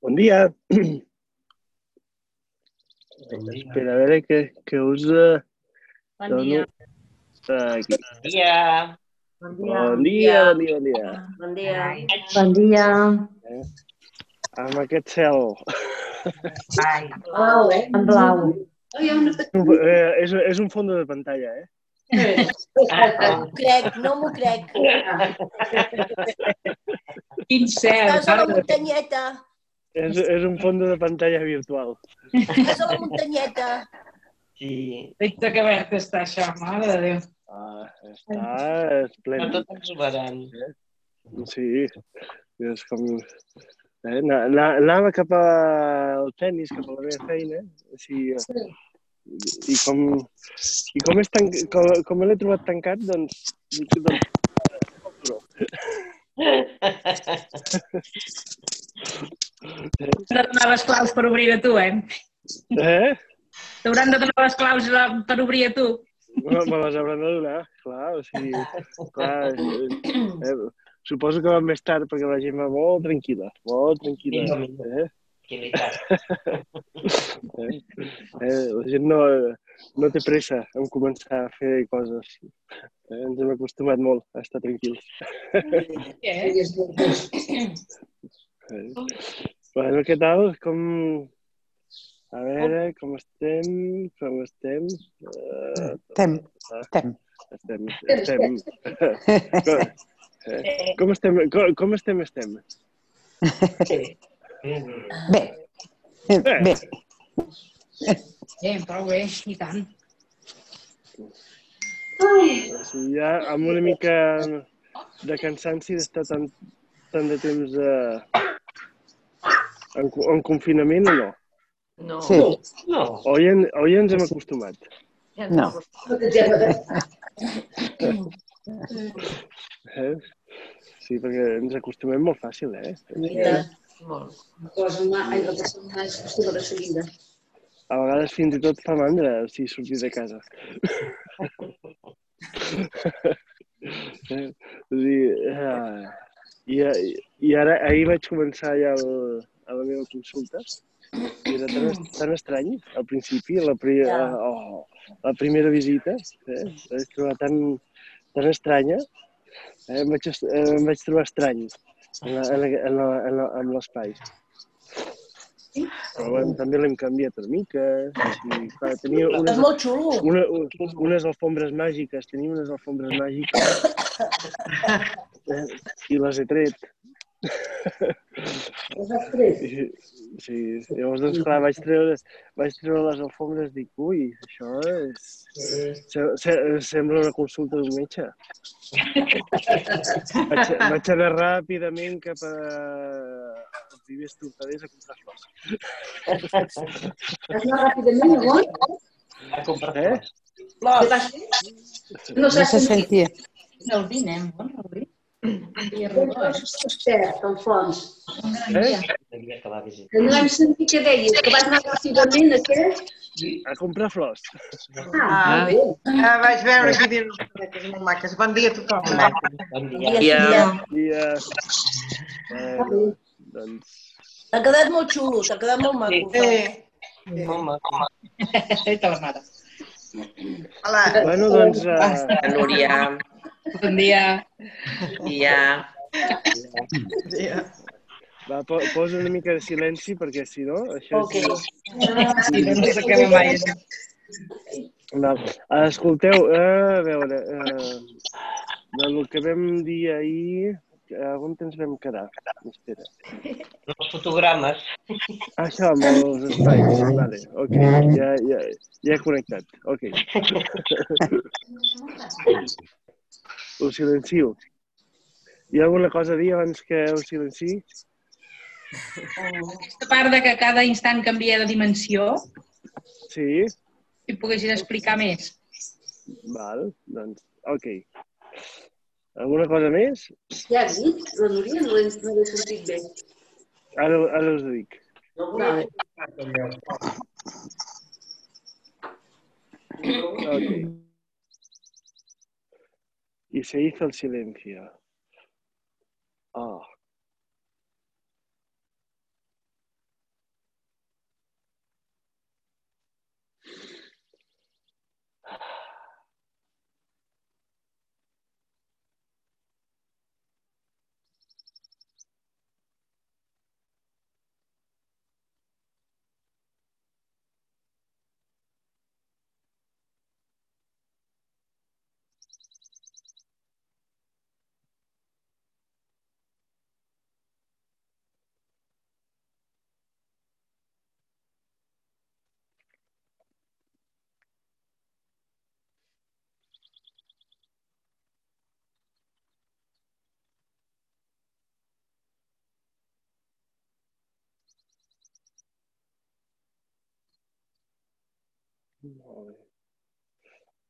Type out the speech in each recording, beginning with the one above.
Bon dia. Bon dia. Espera, a veure que, que us eh, Bon dono... dia. Aquí. Dia. Bon Bon dia, bon dia, bon dia. Bon dia. Bon dia. Amb aquest cel. Ai. Blau, eh? En blau. Eh, és, és un fons de pantalla, eh? No m'ho crec, no m'ho crec. Quin cel, Estàs a la muntanyeta. És, és un fons de pantalla virtual. Estàs a la muntanyeta. Sí. Dita que verd està això, mare de Déu. Ah, està esplèndid. tot exuberant. Sí, és com... Eh, na- na- anava cap al tennis, cap a la meva feina, així, eh, i com, i com, és tan, com, com l'he trobat tancat, doncs, doncs T'hauran de donar les claus per obrir a tu, eh? eh? T'hauran de donar les claus la- per obrir a tu. Me, me les hauran de donar, clar, o sigui, clar, eh, eh, suposo que va més tard perquè la gent va molt tranquil·la, molt tranquil·la, eh? Eh? Eh, la gent no, no té pressa en començar a fer coses. Eh? Ens hem acostumat molt a estar tranquils. Eh? Bueno, què tal? Com... A veure, com estem? Com estem? Uh, Estem, estem. estem, estem. com, eh, com estem? Com, com estem, estem? Bé, bé. Bé, prou bé, i tant. O sigui, ja amb una mica de cansanci d'estar tant, tant de temps eh, en, en confinament o no? No. Sí, No. O ja, en- o ja ens hem acostumat? no. Eh? Sí, perquè ens acostumem molt fàcil, eh? Ai, la persona mais costuma de seguida. A vegades fins i tot fa mandra o sigui, sortir de casa. eh? O sigui, eh, i, I ara, ahir vaig començar ja el, a la meva consulta i era tan, tan estrany al principi, la, pri, Ja. oh, la primera visita, eh? Vaig trobar tan, tan estranya, eh? em, vaig, eh, em vaig trobar estrany en, la, en, la, en, la, en, la, en l'espai. Però bueno, també l'hem canviat una mica. Així, clar, tenia És unes, molt xulo. una, un- unes alfombres màgiques, tenia unes alfombres màgiques eh, i les he tret. Les has tret? I, sí, llavors, doncs, clar, vaig treure, vaig treure les alfombres, dic, ui, això és... Se, se, sembla una consulta d'un metge. Vaig, vaig anar ràpidament cap a els primers tortaders a comprar flors. Has anat ràpidament, no? A comprar Eh? flors. No No se sentia. No el vinem, bon, el vi. És. Eh? Acabar de visitar. Que no hem sentit què deies, que vas anar ràpidament a què? A comprar flors. Ah, bé. Ah, vaig veure aquí diu unes cosetes molt maques. Bon dia a tothom. Bon Bon dia. dia, Sílvia. I, uh, eh, doncs, T'ha quedat molt xulo, t'ha quedat molt maco. Eh, Molt maco. Eta la mare. hola. bueno, doncs, uh, Núria, Bon dia. dia. va, po posa una mica de silenci perquè si no, això Ok. és... Sí, no ens acabem mai. Va, escolteu, a veure, uh, del que vam dir ahir, a on ens vam quedar? Espera. Els fotogrames. Ah, això, amb els espais. Vale, ok, ja, ja, ja he connectat. Ok. Ho silencio. Hi ha alguna cosa a dir abans que ho silenci? Aquesta part de que cada instant canvia de dimensió, Sí? si poguessis explicar més. Val, doncs, ok. Alguna cosa més? Ja has dit? La Núria no l'he no sentit bé. Ara, ara us ho dic. Vale. Ok. Y se hizo el silencio. Ah.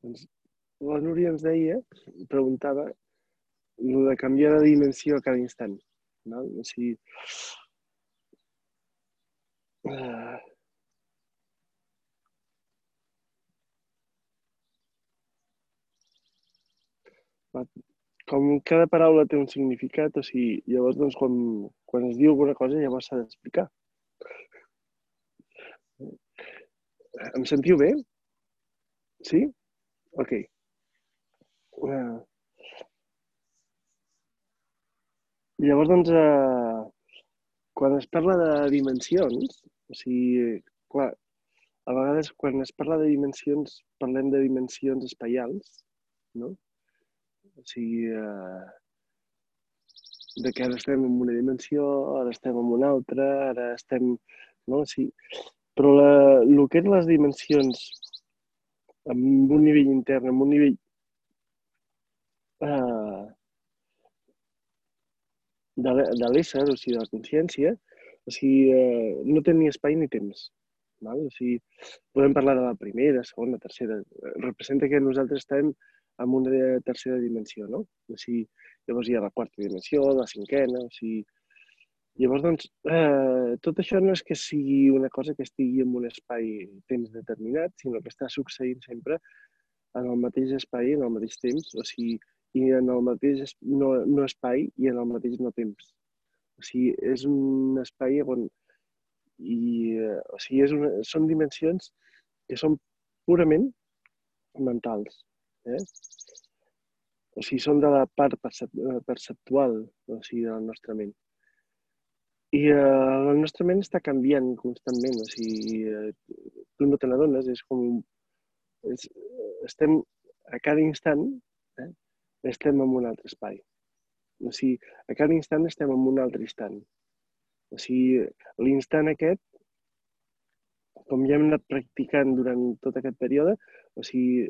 Doncs la Núria ens deia, preguntava, el de canviar de dimensió a cada instant. No? O sigui, eh, com cada paraula té un significat, o sigui, llavors doncs, quan, quan es diu alguna cosa llavors s'ha d'explicar. Em sentiu bé? Sí? Ok. Uh, llavors, doncs, uh, quan es parla de dimensions, o sigui, clar, a vegades quan es parla de dimensions parlem de dimensions espaials, no? O sigui, uh, de que ara estem en una dimensió, ara estem en una altra, ara estem... No? O sigui, però la, el que eren les dimensions amb un nivell intern, amb un nivell eh, de de l'ésser, o sigui, de la consciència, o sigui, eh, no té ni espai ni temps. Val? O sigui, podem parlar de la primera, segona, tercera. Eh, Representa que nosaltres estem en una tercera dimensió, no? O sigui, llavors hi ha la quarta dimensió, la cinquena, o sigui... Llavors, doncs, eh, tot això no és que sigui una cosa que estigui en un espai-temps determinat, sinó que està succeint sempre en el mateix espai, en el mateix temps, o sigui, i en el mateix no, no espai i en el mateix no temps. O sigui, és un espai on i, eh, o sigui, és una, són dimensions que són purament mentals. Eh? O sigui, són de la part eh, perceptual o sigui, de la nostra ment. I eh, la nostra ment està canviant constantment, o sigui, eh, tu no te n'adones, és com... És, estem a cada instant, eh, estem en un altre espai. O sigui, a cada instant estem en un altre instant. O sigui, l'instant aquest, com ja hem anat practicant durant tot aquest període, o sigui,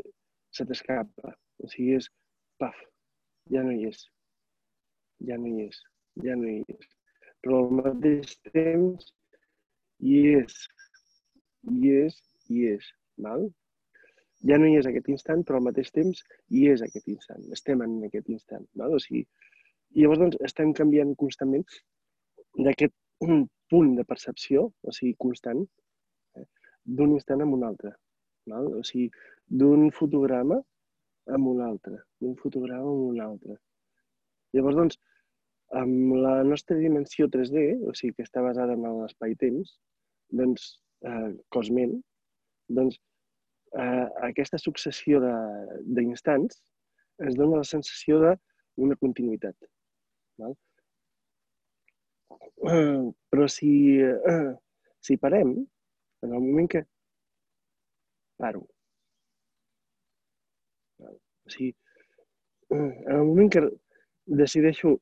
se t'escapa. O sigui, és paf, ja no hi és. Ja no hi és. Ja no hi és. Però al mateix temps hi és. Hi és, hi és. Val? Ja no hi és aquest instant, però al mateix temps hi és aquest instant. Estem en aquest instant. Val? O sigui, llavors doncs, estem canviant constantment d'aquest un punt de percepció, o sigui, constant, eh, d'un instant a un altre. Val? O sigui, d'un fotograma a un altre, d'un fotograma a un altre. Llavors, doncs, amb la nostra dimensió 3D, o sigui, que està basada en l'espai-temps, doncs, eh, cosment, doncs, eh, aquesta successió d'instants ens dona la sensació d'una continuïtat. Val? Eh, però si, eh, si parem, en el moment que paro, val? o sigui, en el moment que decideixo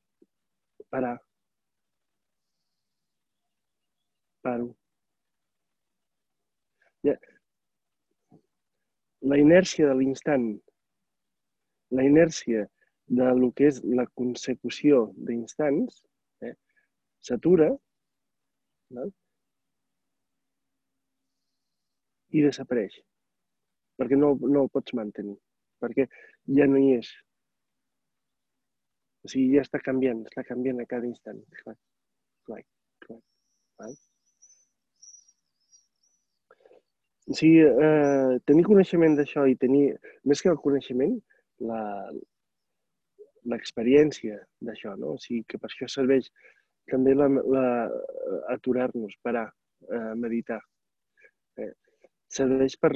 parar, paro, la inèrcia de l'instant, la inèrcia de lo que és la consecució d'instants, eh, s'atura val? i desapareix, perquè no, no el pots mantenir, perquè ja no hi és. O sigui, ja està canviant, està canviant a cada instant. Clac, clac, clac. Val? O sigui, eh, tenir coneixement d'això i tenir, més que el coneixement, l'experiència d'això, no? O sigui, que per això serveix també la, la, aturar-nos, parar, eh, meditar. Eh, serveix per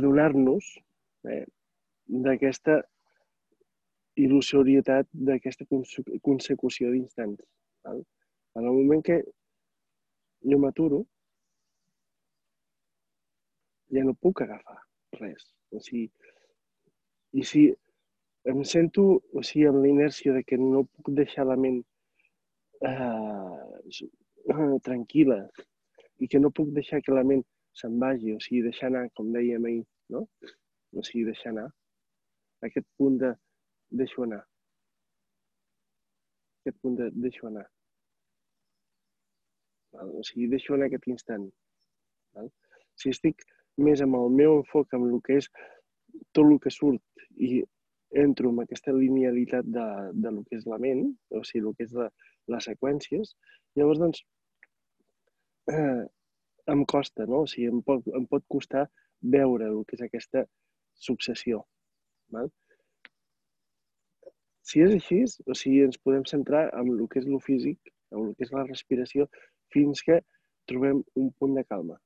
adonar-nos eh, d'aquesta il·lusorietat, d'aquesta conse- consecució d'instants. En el moment que jo m'aturo, ja no puc agafar res. O sigui, i si em sento o sigui, amb la inèrcia de que no puc deixar la ment eh, tranquil·la i que no puc deixar que la ment se'n vagi, o sigui, deixar anar, com dèiem ahir, no? O sigui, deixar anar. Aquest punt de deixo anar. Aquest punt de deixo anar. Val? O sigui, deixo anar aquest instant. Val? Si estic més amb el meu enfoc, amb el que és tot el que surt i entro en aquesta linealitat de, de lo que és la ment, o sigui, el que és la, les seqüències, llavors, doncs, eh, em costa, no? O sigui, em pot, em pot costar veure el que és aquesta successió. Val? Si és així, o sigui, ens podem centrar en el que és el físic, en el que és la respiració, fins que trobem un punt de calma.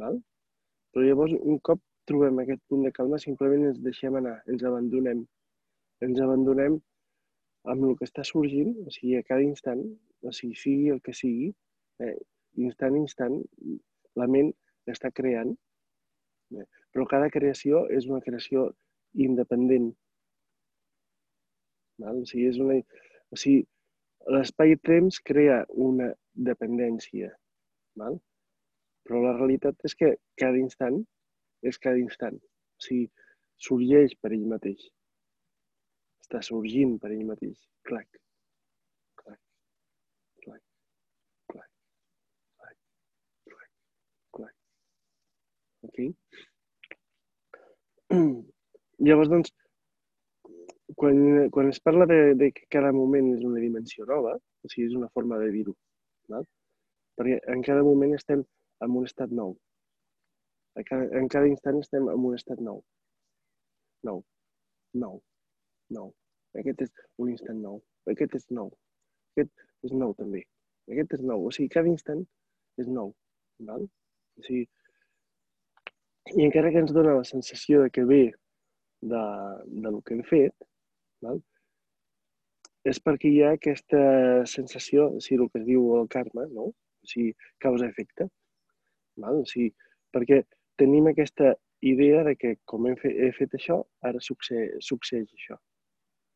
Val? Però llavors, un cop trobem aquest punt de calma, simplement ens deixem anar, ens abandonem. Ens abandonem amb el que està sorgint, o sigui, a cada instant, o sigui, sigui el que sigui, eh, instant a instant, la ment està creant, eh, però cada creació és una creació independent. Val? O sigui, és una, o sigui, l'espai-temps crea una dependència, val? però la realitat és que cada instant és cada instant. O sigui, sorgeix per ell mateix. Està sorgint per ell mateix. Clac, clac, clac, clac, clac, clac, clac. Ok? Llavors, doncs, quan, quan es parla de, de que cada moment és una dimensió nova, o sigui, és una forma de dir-ho, perquè en cada moment estem en un estat nou. A cada, en cada instant estem en un estat nou. Nou, nou, nou. Aquest és un instant nou. Aquest és nou. Aquest és nou també. Aquest és nou. O sigui, cada instant és nou. Val? O sigui, I encara que ens dona la sensació de que ve de, de lo que hem fet, val? és perquè hi ha aquesta sensació, o sigui, el que es diu el karma, no? o sigui, causa-efecte. Val? O sigui, perquè tenim aquesta idea de que com hem fet, he fet això, ara succe, succeeix això.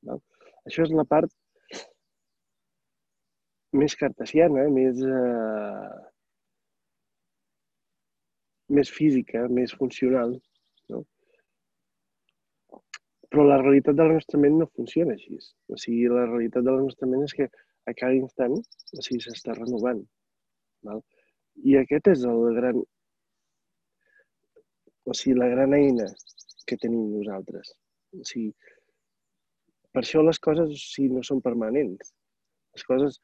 Val? Això és la part més cartesiana, més, eh, més física, més funcional. Però la realitat de la nostra ment no funciona així. O sigui, la realitat de la nostra ment és que a cada instant o sigui, s'està renovant. Val? I aquest és el gran... O sigui, la gran eina que tenim nosaltres. O sigui, per això les coses o sigui, no són permanents. Les coses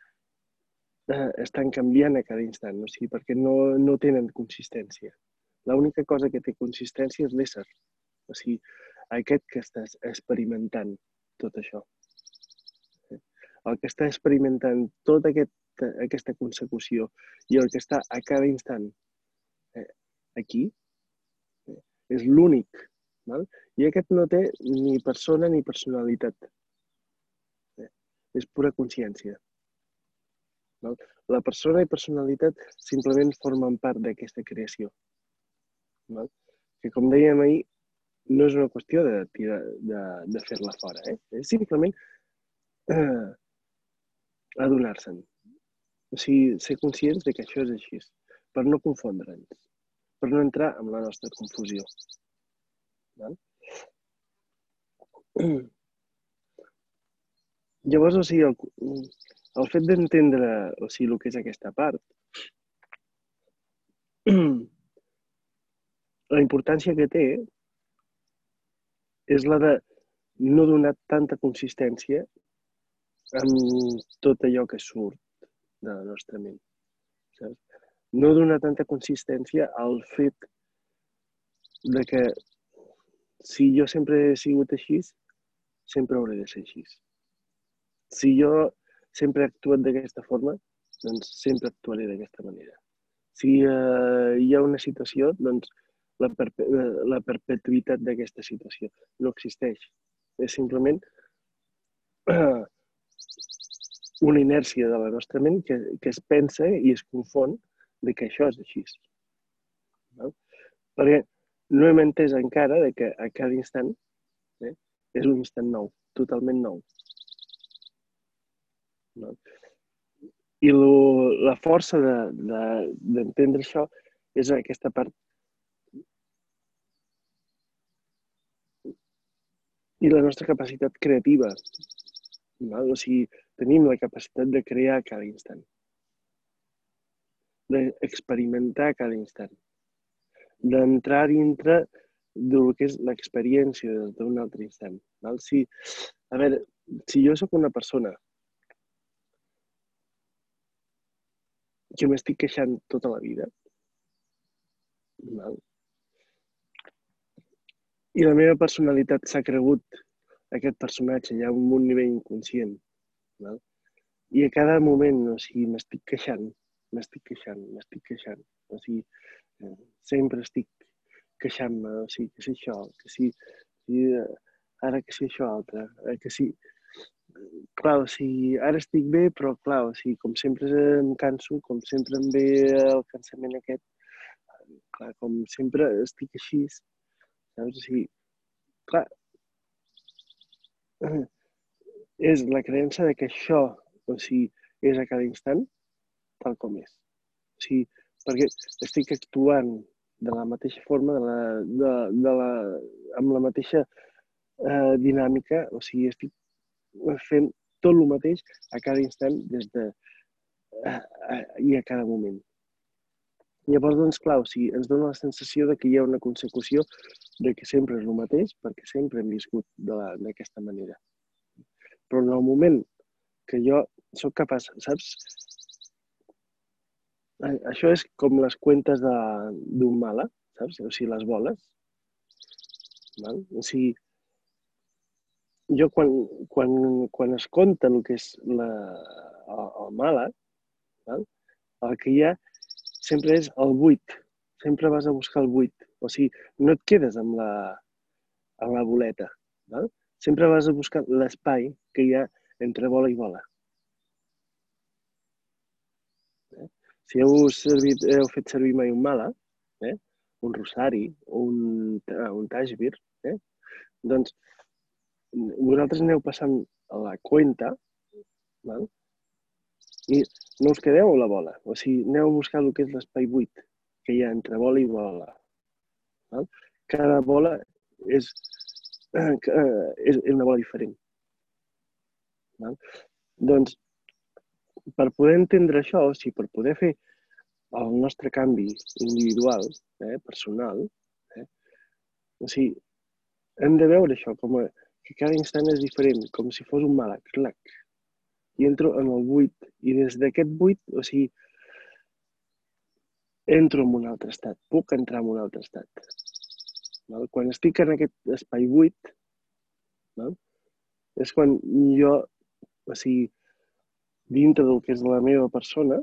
eh, estan canviant a cada instant, o sigui, perquè no, no tenen consistència. L'única cosa que té consistència és l'ésser. O sigui, aquest que estàs experimentant tot això. El que està experimentant tota aquest, aquesta consecució i el que està a cada instant eh, aquí eh, és l'únic. I aquest no té ni persona ni personalitat. Eh, és pura consciència. Val? La persona i personalitat simplement formen part d'aquesta creació. Val? Que com dèiem ahir, no és una qüestió de, tirar, de, de fer-la fora, eh? és simplement eh, adonar-se'n. O sigui, ser conscients de que això és així, per no confondre'ns, per no entrar en la nostra confusió. Val? Llavors, o sigui, el, el fet d'entendre o sigui, el que és aquesta part, la importància que té és la de no donar tanta consistència amb tot allò que surt de la nostra ment. Saps? No donar tanta consistència al fet de que si jo sempre he sigut així, sempre hauré de ser així. Si jo sempre he actuat d'aquesta forma, doncs sempre actuaré d'aquesta manera. Si eh, hi ha una situació, doncs la, perpe la perpetuïtat d'aquesta situació. No existeix. És simplement una inèrcia de la nostra ment que, que es pensa i es confon de que això és així. No? Perquè no hem entès encara de que a cada instant eh, és un instant nou, totalment nou. No? I lo, la força d'entendre de, de, això és aquesta part i la nostra capacitat creativa. Val? O sigui, tenim la capacitat de crear cada instant, d'experimentar cada instant. d'entrar dintre del que és l'experiència d'un altre instant. Val? Si, a veure, si jo sóc una persona que m'estic queixant tota la vida, val? I la meva personalitat s'ha cregut aquest personatge ja a un nivell inconscient, val? i a cada moment, o sigui, m'estic queixant, m'estic queixant, m'estic queixant, o sigui, eh, sempre estic queixant-me, o sigui, que si això, que si, si eh, ara que si això altre, eh, que si... Clar, o sigui, ara estic bé, però clar, o sigui, com sempre em canso, com sempre em ve el cansament aquest, clar, com sempre estic així, saps? O sigui, clar, eh, és la creença de que això, o sigui, és a cada instant tal com és. O sigui, perquè estic actuant de la mateixa forma, de la, de, de la, amb la mateixa eh, dinàmica, o sigui, estic fent tot el mateix a cada instant des de eh, eh, i a cada moment. Llavors, doncs, clar, o sigui, ens dona la sensació de que hi ha una consecució de que sempre és el mateix, perquè sempre hem viscut d'aquesta manera. Però en el moment que jo sóc capaç, saps? Això és com les cuentes d'un mala, saps? O sigui, les boles. Val? O sigui, jo quan, quan, quan es compta el que és la, el, el mala, val? el que hi ha sempre és el buit. Sempre vas a buscar el buit. O sigui, no et quedes amb la, amb la boleta. Val? Sempre vas a buscar l'espai que hi ha entre bola i bola. Si heu, servit, heu fet servir mai un mala, eh? un rosari, un, un tajbir, eh? doncs vosaltres aneu passant la cuenta val? I no us quedeu a la bola. O sigui, aneu a buscar el que és l'espai buit que hi ha entre bola i bola. Val? Cada bola és, eh, és, és una bola diferent. Val? Doncs per poder entendre això, o sigui, per poder fer el nostre canvi individual, eh, personal, eh, o sigui, hem de veure això com a, que cada instant és diferent, com si fos un màleg, clac. I entro en el buit, i des d'aquest buit, o sigui, entro en un altre estat, puc entrar en un altre estat. Val? Quan estic en aquest espai buit, val? és quan jo, o sigui, dintre del que és la meva persona,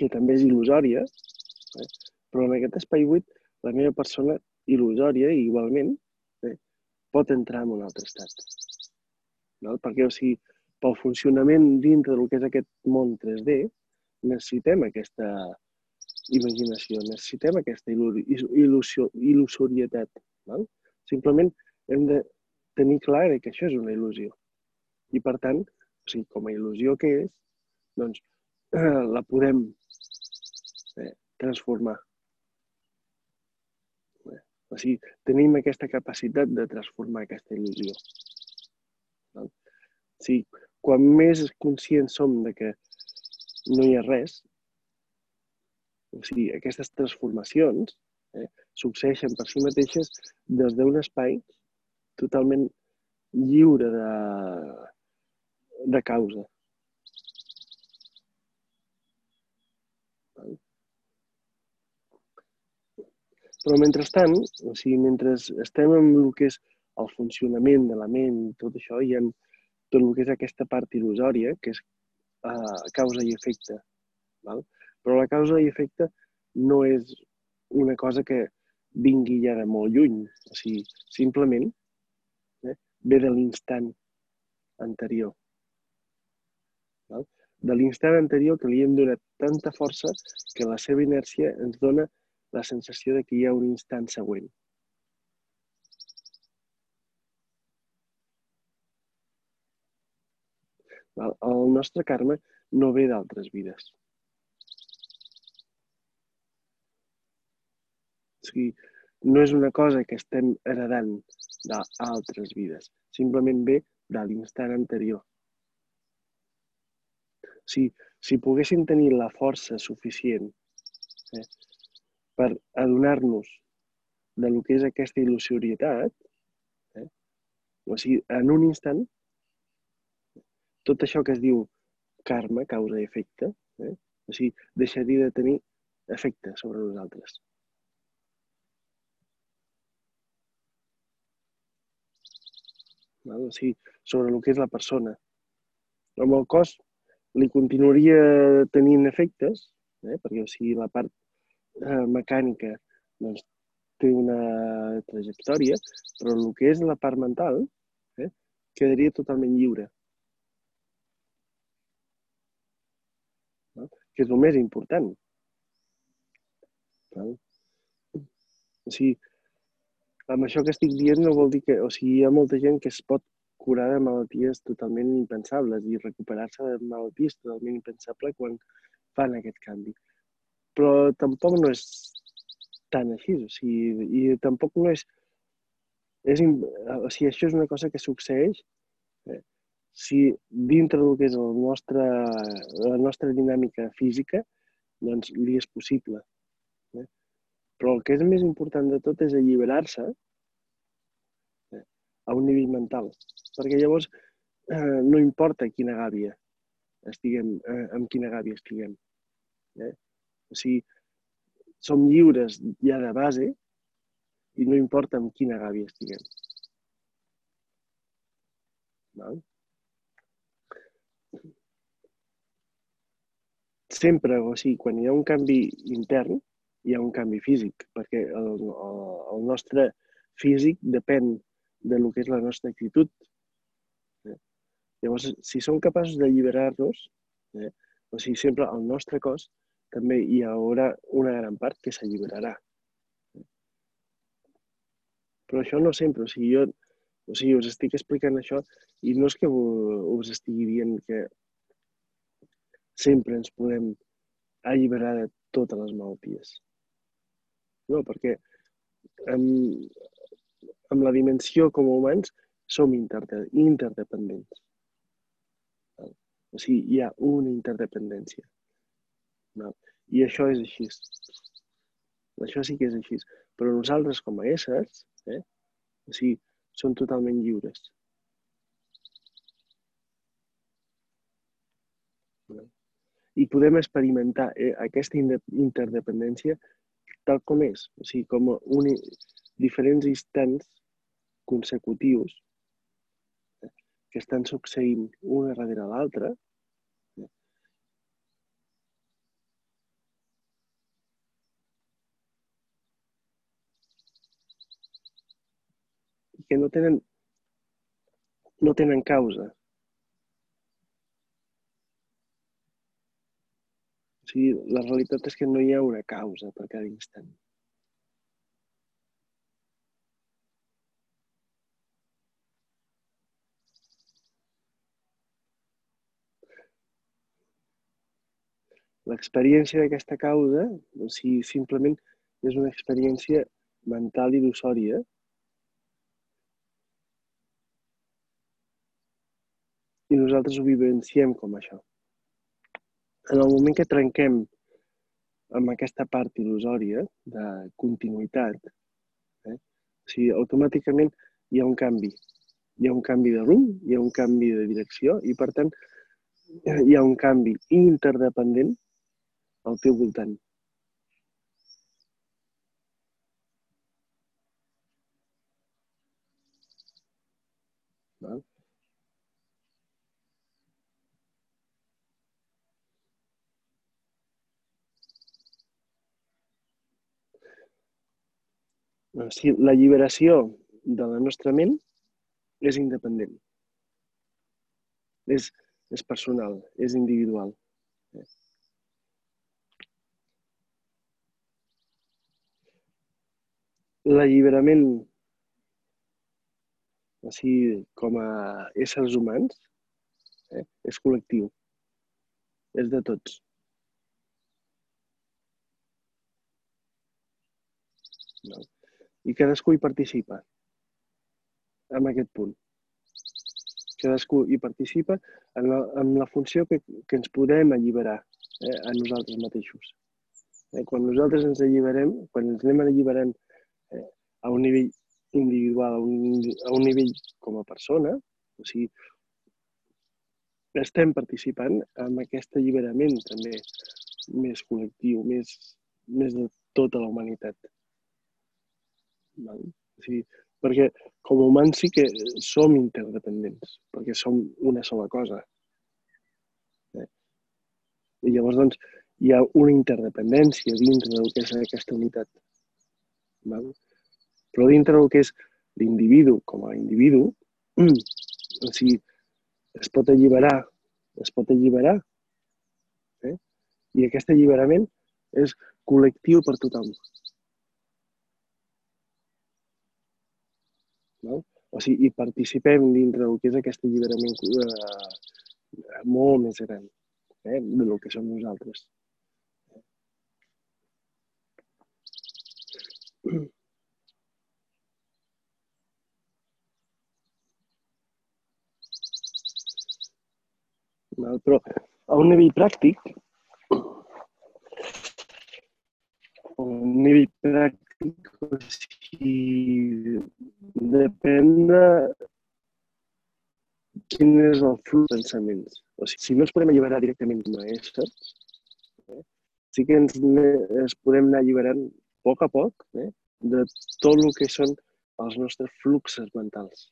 que també és il·lusòria, eh? però en aquest espai buit la meva persona il·lusòria igualment eh? pot entrar en un altre estat. No? Perquè, o sigui, pel funcionament dintre del que és aquest món 3D, necessitem aquesta imaginació, necessitem aquesta il·lusió, il·lusorietat. No? Simplement hem de tenir clar que això és una il·lusió. I per tant, o sigui, com a il·lusió que és, doncs eh, la podem eh, transformar. O sigui, tenim aquesta capacitat de transformar aquesta il·lusió. Sigui, quan més conscients som de que no hi ha res, o sigui, aquestes transformacions eh, succeeixen per si mateixes des d'un espai totalment lliure de, de causa. Però mentrestant, o sigui, mentre estem en el que és el funcionament de la ment, tot això, hi ha tot el que és aquesta part il·lusòria, que és uh, causa i efecte. Val? Però la causa i efecte no és una cosa que vingui ja de molt lluny. O sigui, simplement eh, ve de l'instant anterior val? de l'instant anterior que li hem donat tanta força que la seva inèrcia ens dona la sensació de que hi ha un instant següent. El nostre karma no ve d'altres vides. O sigui, no és una cosa que estem heredant d'altres vides. Simplement ve de l'instant anterior si, si poguessin tenir la força suficient eh, per adonar-nos de lo que és aquesta il·lusorietat, eh? o sigui, en un instant, tot això que es diu karma, causa i efecte, eh? o sigui, deixaria de tenir efecte sobre nosaltres. Val? O sigui, sobre el que és la persona. Amb el cos li continuaria tenint efectes, eh? perquè o sigui, la part eh, mecànica doncs, té una trajectòria, però el que és la part mental eh, quedaria totalment lliure. No? Que és el més important. Val? O sigui, amb això que estic dient no vol dir que... O sigui, hi ha molta gent que es pot curar de malalties totalment impensables i recuperar-se de malalties totalment impensables quan fan aquest canvi. Però tampoc no és tan així, o sigui, i tampoc no és... és o sigui, això és una cosa que succeeix eh, si dintre del que és el nostre, la nostra dinàmica física, doncs li és possible. Eh? Però el que és més important de tot és alliberar-se eh, a un nivell mental. Perquè llavors eh, no importa quina gàbia estiguem, eh, amb quina gàbia estiguem. Eh? O sigui, som lliures ja de base i no importa amb quina gàbia estiguem. Val? Sempre, o sigui, quan hi ha un canvi intern, hi ha un canvi físic, perquè el, el, nostre físic depèn de lo que és la nostra actitud. Eh? Llavors, si som capaços d'alliberar-nos, eh? o sigui, sempre el nostre cos també hi haurà una gran part que s'alliberarà. Però això no sempre, o sigui, jo o sigui, us estic explicant això i no és que us estigui dient que sempre ens podem alliberar de totes les malalties. No, perquè amb, amb la dimensió com a humans som interde interdependents. O sigui, hi ha una interdependència. Val? I això és així. Això sí que és així. Però nosaltres com a éssers, eh, o sigui, som totalment lliures. I podem experimentar eh, aquesta interdependència tal com és, o sigui, com un, diferents instants consecutius eh, que estan succeint una darrere l'altra eh, que no tenen no tenen causa. Sigui, la realitat és que no hi ha una causa per cada instant. L'experiència d'aquesta causa, o sigui, simplement és una experiència mental il·lusòria i nosaltres ho vivenciem com això. En el moment que trenquem amb aquesta part il·lusòria de continuïtat, eh, o sigui, automàticament hi ha un canvi. Hi ha un canvi de rumb, hi ha un canvi de direcció i, per tant, hi ha un canvi interdependent al teu voltant. Val? O sigui, la lliberació de la nostra ment és independent. És, és personal, és individual. L'alliberament, o sigui, com a éssers humans, eh, és col·lectiu. És de tots. No? I cadascú hi participa en aquest punt. Cadascú hi participa en la, en la funció que, que ens podem alliberar eh, a nosaltres mateixos. Eh? Quan nosaltres ens alliberem, quan ens anem alliberant eh, a un nivell individual, a un, a un nivell com a persona, o sigui, estem participant en aquest alliberament també més col·lectiu, més, més de tota la humanitat. Val? O sigui, perquè com a humans sí que som interdependents, perquè som una sola cosa. Eh? I llavors, doncs, hi ha una interdependència dintre del que és aquesta unitat. Val? Però dintre del que és l'individu com a individu, o sigui, es pot alliberar, es pot alliberar, eh? i aquest alliberament és col·lectiu per tothom. No? O sigui, i participem dintre del que és aquest alliberament eh, molt més gran eh, del que som nosaltres. Però a un nivell pràctic, a un nivell pràctic, o sigui, depèn de quin és el flux de pensaments. O sigui, si no ens podem alliberar directament com a éssers, eh, sí que ens, ens podem anar alliberant a poc a poc eh, de tot el que són els nostres fluxes mentals.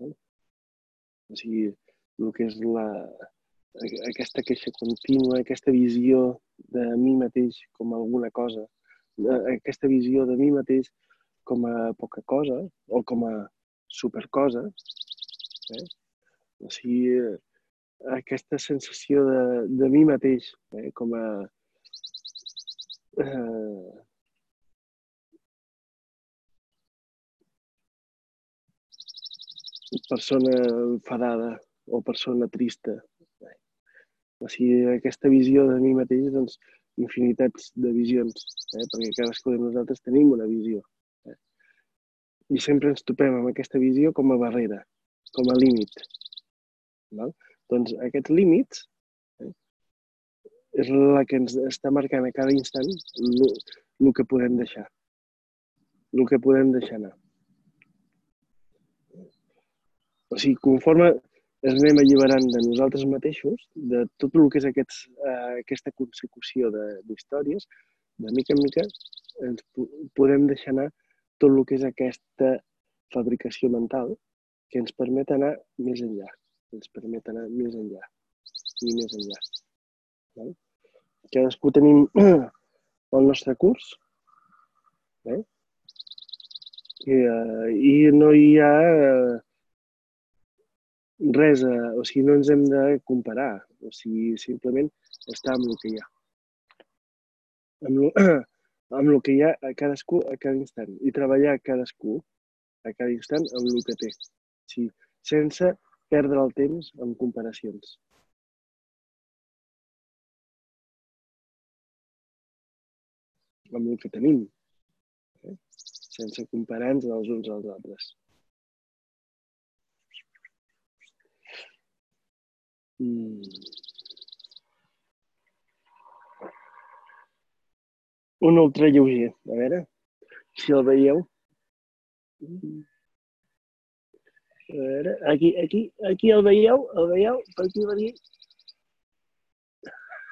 Eh? O sigui, el que és la, aquesta queixa contínua, aquesta visió de mi mateix com alguna cosa, aquesta visió de mi mateix com a poca cosa o com a supercosa, eh? o sigui, aquesta sensació de, de mi mateix eh? com a eh, persona enfadada o persona trista. O sigui, aquesta visió de mi mateix, doncs, infinitats de visions, eh? perquè cadascú de nosaltres tenim una visió. I sempre ens topem amb aquesta visió com a barrera, com a límit. Val? Doncs aquests límits eh? és la que ens està marcant a cada instant el que podem deixar, el que podem deixar anar. O sigui, conforme ens anem alliberant de nosaltres mateixos, de tot el que és aquests, eh, aquesta consecució d'històries, de, de mica en mica ens podem deixar anar tot el que és aquesta fabricació mental que ens permet anar més enllà, ens permet anar més enllà i més enllà. Val? Cadascú tenim el nostre curs eh? I, uh, i no hi ha uh, res, a, o sigui, no ens hem de comparar, o sigui, simplement estar amb el que hi ha. Amb el, amb el que hi ha a cadascú a cada instant i treballar cadascú a cada instant amb el que té. Sigui, sense perdre el temps en comparacions. Amb el que tenim, eh? sense comparar-nos els uns als altres. Mm. Un ultra lleuger, a veure si el veieu. A veure, aquí, aquí, aquí el veieu, el veieu, per aquí va dir.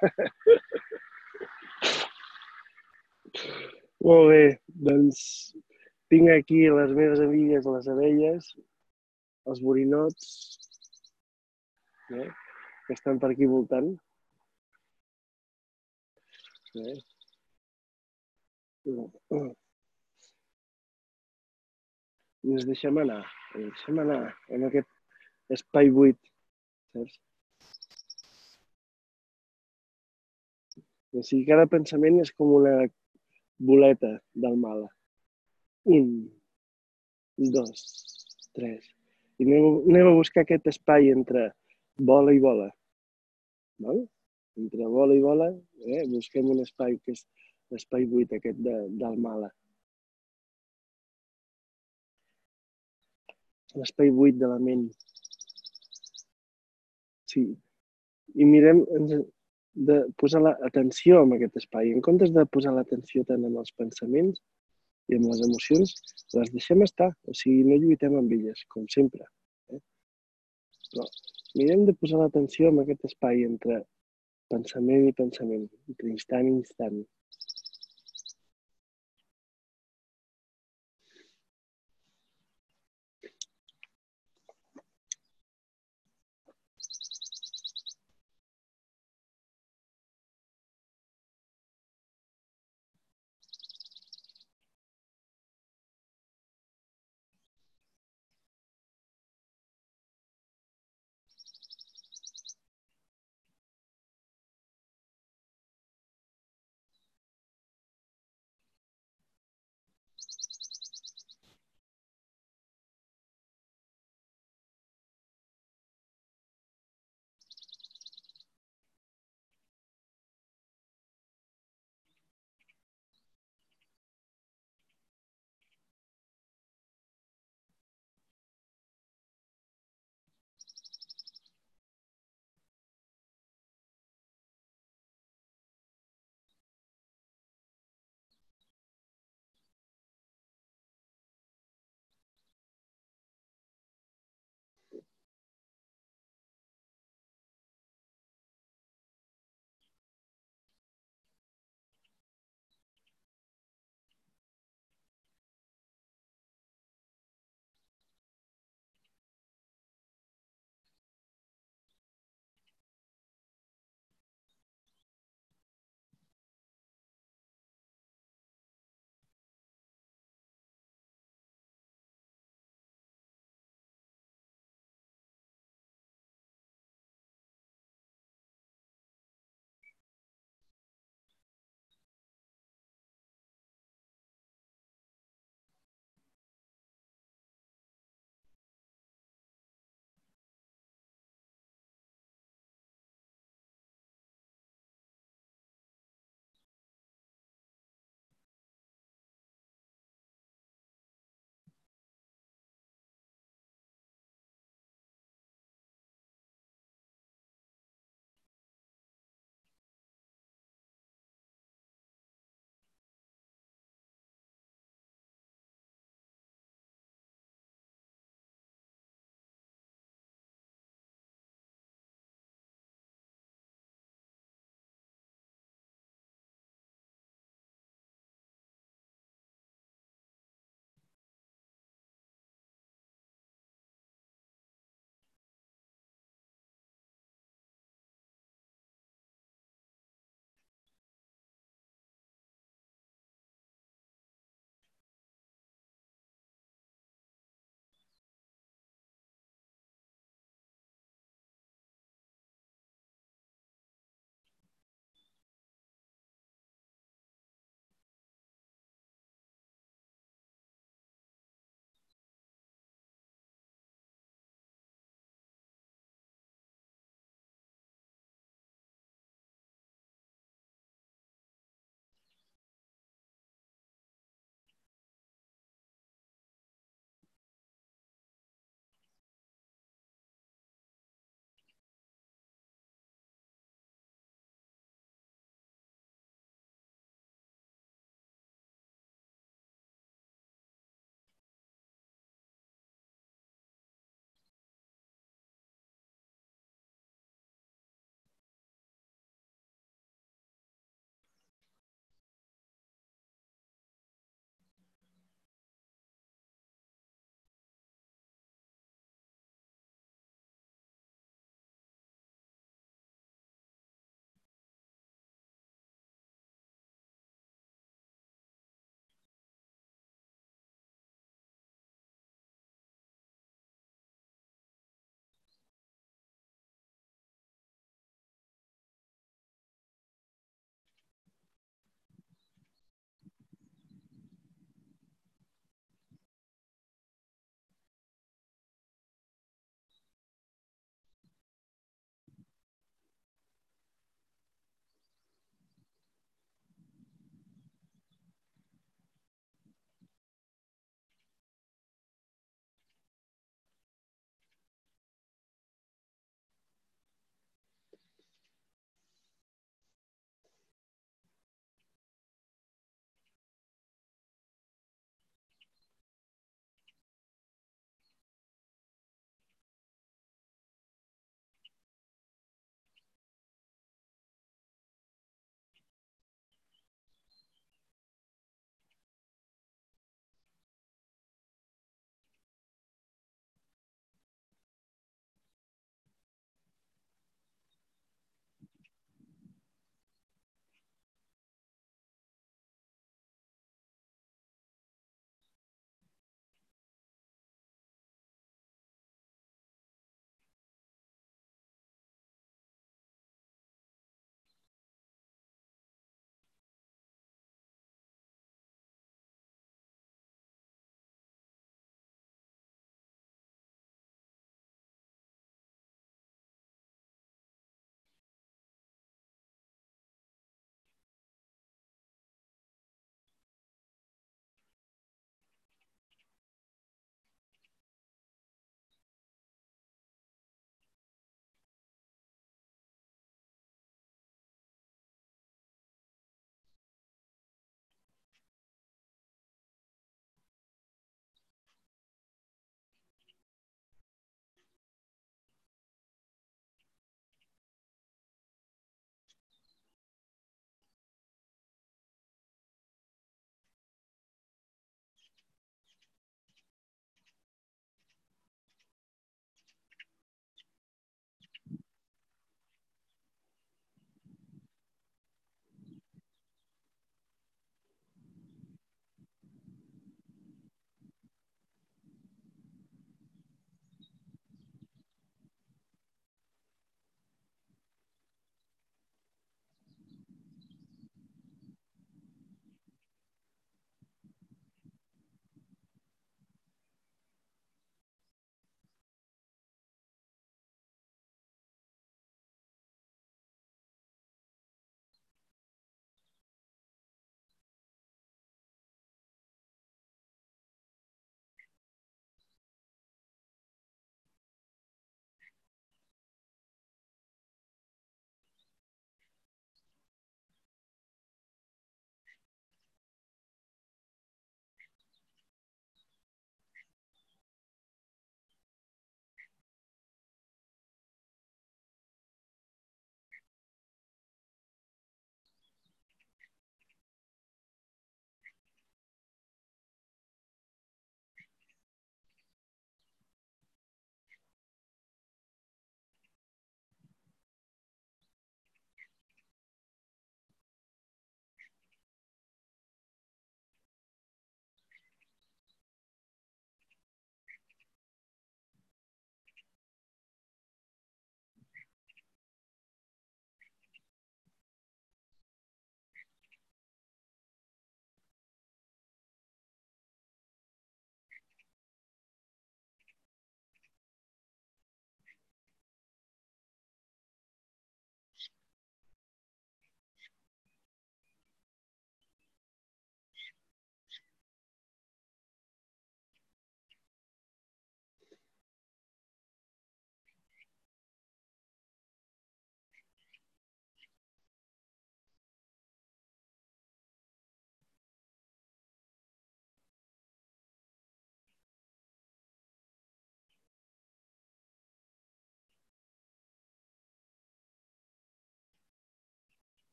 Molt bé, doncs tinc aquí les meves amigues, les abelles, els borinots, eh? que estan per aquí voltant. Eh? I ens deixem anar, ens deixem anar en aquest espai buit, saps? O sigui, cada pensament és com una boleta del mala. Un, dos, tres. I anem a buscar aquest espai entre bola i bola. Val? Entre bola i bola, eh, busquem un espai que és l'espai buit aquest de, del mala. L'espai buit de la ment. Sí. I mirem, de posar l'atenció en aquest espai. En comptes de posar l'atenció tant en els pensaments i en les emocions, les deixem estar. O sigui, no lluitem amb elles, com sempre. Eh? Però mirem de posar l'atenció en aquest espai entre pensament i pensament, entre instant i instant.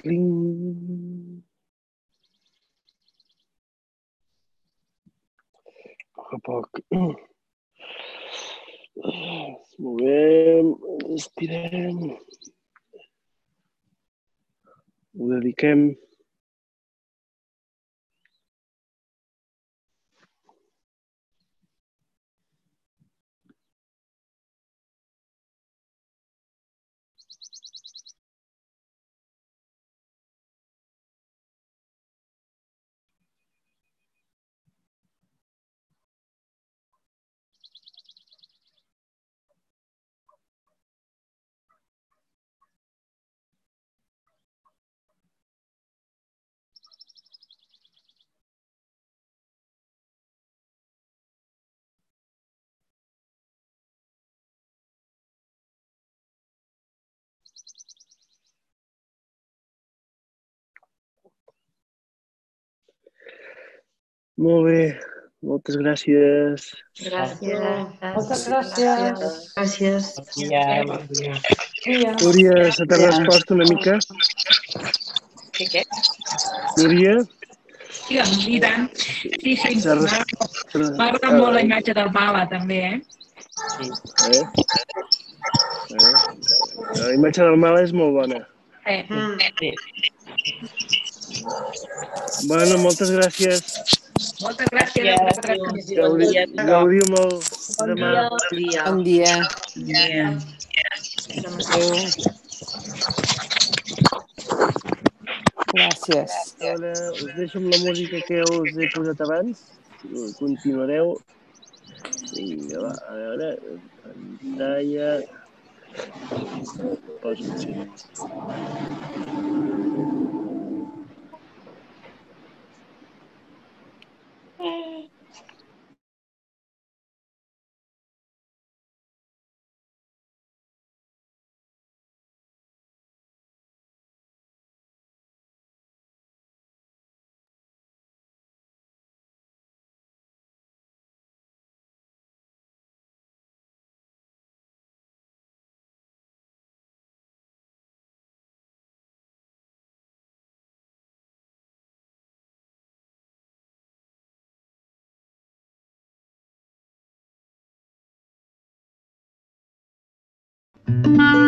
A poc. Ens movem, ens estirem. Ho dediquem. Molt bé, moltes gràcies. Gràcies. Moltes gràcies. Gràcies. Núria, se t'ha respost una mica? què, què? Núria? Sí, i tant. Sí, sí. Agradat molt la imatge del pala, també, eh? Eh? Eh? La imatge del mal és molt bona. Eh, Sí. Bueno, moltes gràcies. Moltes gràcies. Gràcies. Gaudiu, gaudiu molt demà. dia. Bon dia. Bien. Adéu. Gràcies. Ara us deixo amb la música que us he posat abans. Continuareu. Vinga, va, a veure. Pantalla. Poso Hey. Sí. Thank